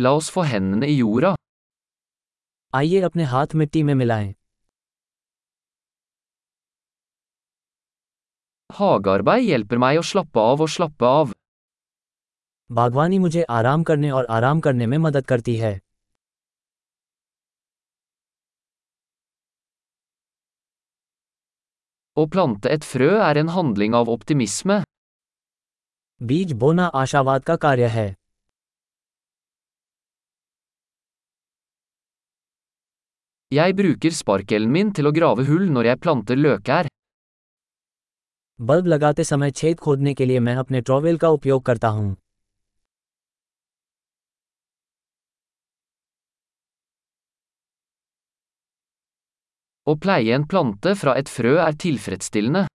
La oss få hendene i jorda. आइए अपने हाथ मिट्टी में मिलाएँ Hagearbeid hjelper meg å slappe av og slappe av. बागवानी मुझे आराम करने और आराम करने में मदद करती है Å plante et frø er en handling av optimisme. बीज बोना आशावाद का कार्य है Jeg bruker sparkelen min til å grave hull når jeg planter løkær. Bulb लगाते समय छेद खोदने के लिए मैं अपने ट्रॉवेल का उपयोग करता हूँ Å pleie en plante fra et frø er tilfredsstillende.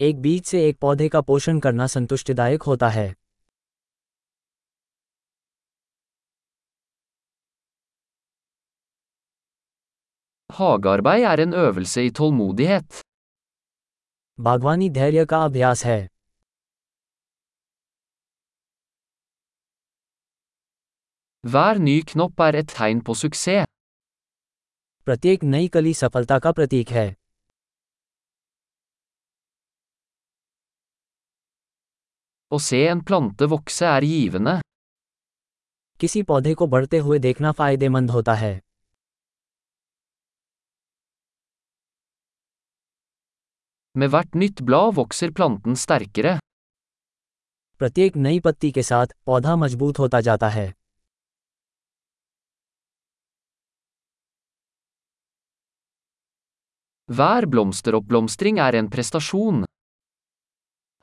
एक बीज से एक पौधे का पोषण करना संतुष्टिदायक होता है Hagearbeid er en øvelse i tålmodighet. बागवानी धैर्य का अभ्यास है Hver ny knopp er et tegn på suksess. प्रत्येक नई कली सफलता का प्रतीक है Å se en plante vokse er givende. किसी पौधे को बढ़ते हुए देखना फ़ायदेमंद होता है Med hvert nytt blad vokser planten sterkere. प्रत्येक नई पत्ती के साथ पौधा मज़बूत होता जाता है Hver blomsteroppblomstring er en prestasjon.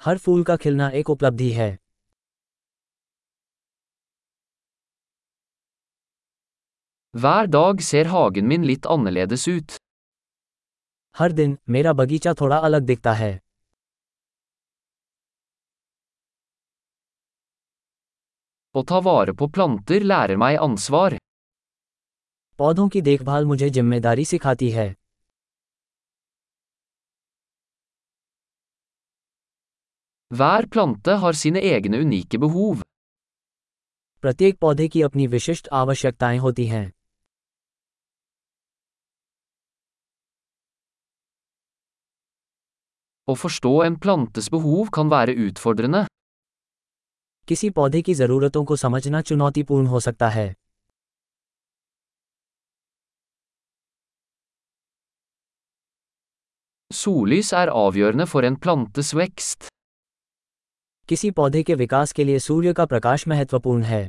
हर फूल का खिलना एक उपलब्धि है Hver dag ser hagen min litt annerledes ut. हर दिन मेरा बगीचा थोड़ा अलग दिखता है Å ta vare på planter lærer meg ansvar. पौधों की देखभाल मुझे ज़िम्मेदारी सिखाती है Hver plante har sine egne unike behov. प्रत्येक पौधे की अपनी विशिष्ट आवश्यकताएँ होती हैं Å forstå en plantes behov kan være utfordrende. किसी पौधे की ज़रूरतों को समझना चुनौतीपूर्ण हो सकता है Sollys er avgjørende for en plantes vekst. किसी पौधे के विकास के लिए सूर्य का प्रकाश महत्वपूर्ण है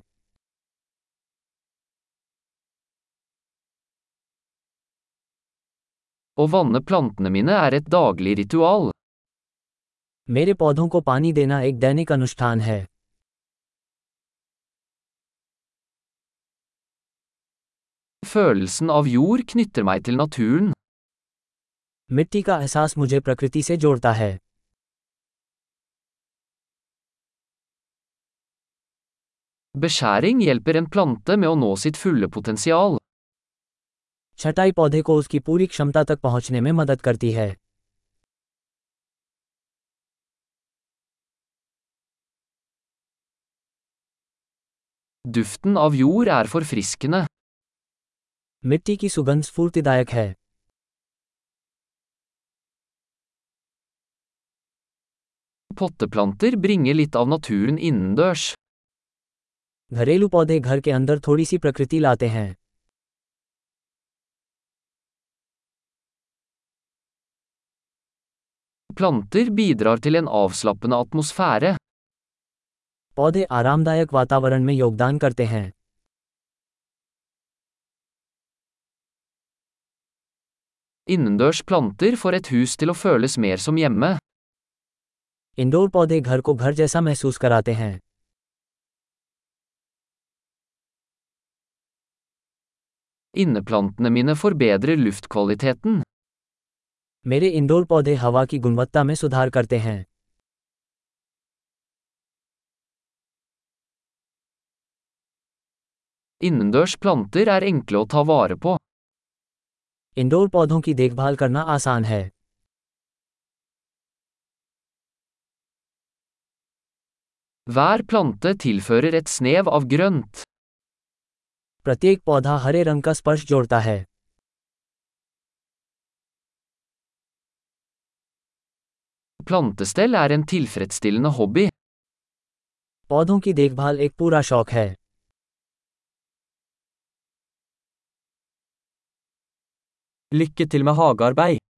Å vanne plantene mine er et daglig ritual. मेरे पौधों को पानी देना एक दैनिक अनुष्ठान है Følelsen av jord knytter meg til naturen. मिट्टी का एहसास मुझे प्रकृति से जोड़ता है Beskjæring hjelper en plante med å nå sitt fulle potensial. छटाई पौधे को उसकी पूरी क्षमता तक पहुँचने में मदद करती है Duften av jord er forfriskende. मिट्टी की सुगंध स्फूर्तिदायक है Potteplanter bringer litt av naturen innendørs. घरेलू पौधे घर के अंदर थोड़ी सी प्रकृति लाते हैं Planter bidrar til en avslappende atmosfære. पौधे आरामदायक वातावरण में योगदान करते हैं Innendørs planter får et hus til å føles mer som hjemme. Indoor पौधे घर को घर जैसा महसूस कराते हैं Inneplantene mine forbedrer luftkvaliteten. मेरे इंडोर पौधे हवा की गुणवत्ता में सुधार करते हैं इनडोर्स प्लांटर आर एंकले ओ ता वारे पो इनडोर पौधों की देखभाल करना आसान है वार प्लांटे टिलफोरर एट स्नेव ऑफ़ ग्रंट प्रत्येक पौधा हरे रंग का स्पर्श जोड़ता है Plantestell er en tilfredsstillende hobby. Pådhun ki dekhbhal ek pura shauk hai. Lykke til med hagearbeid.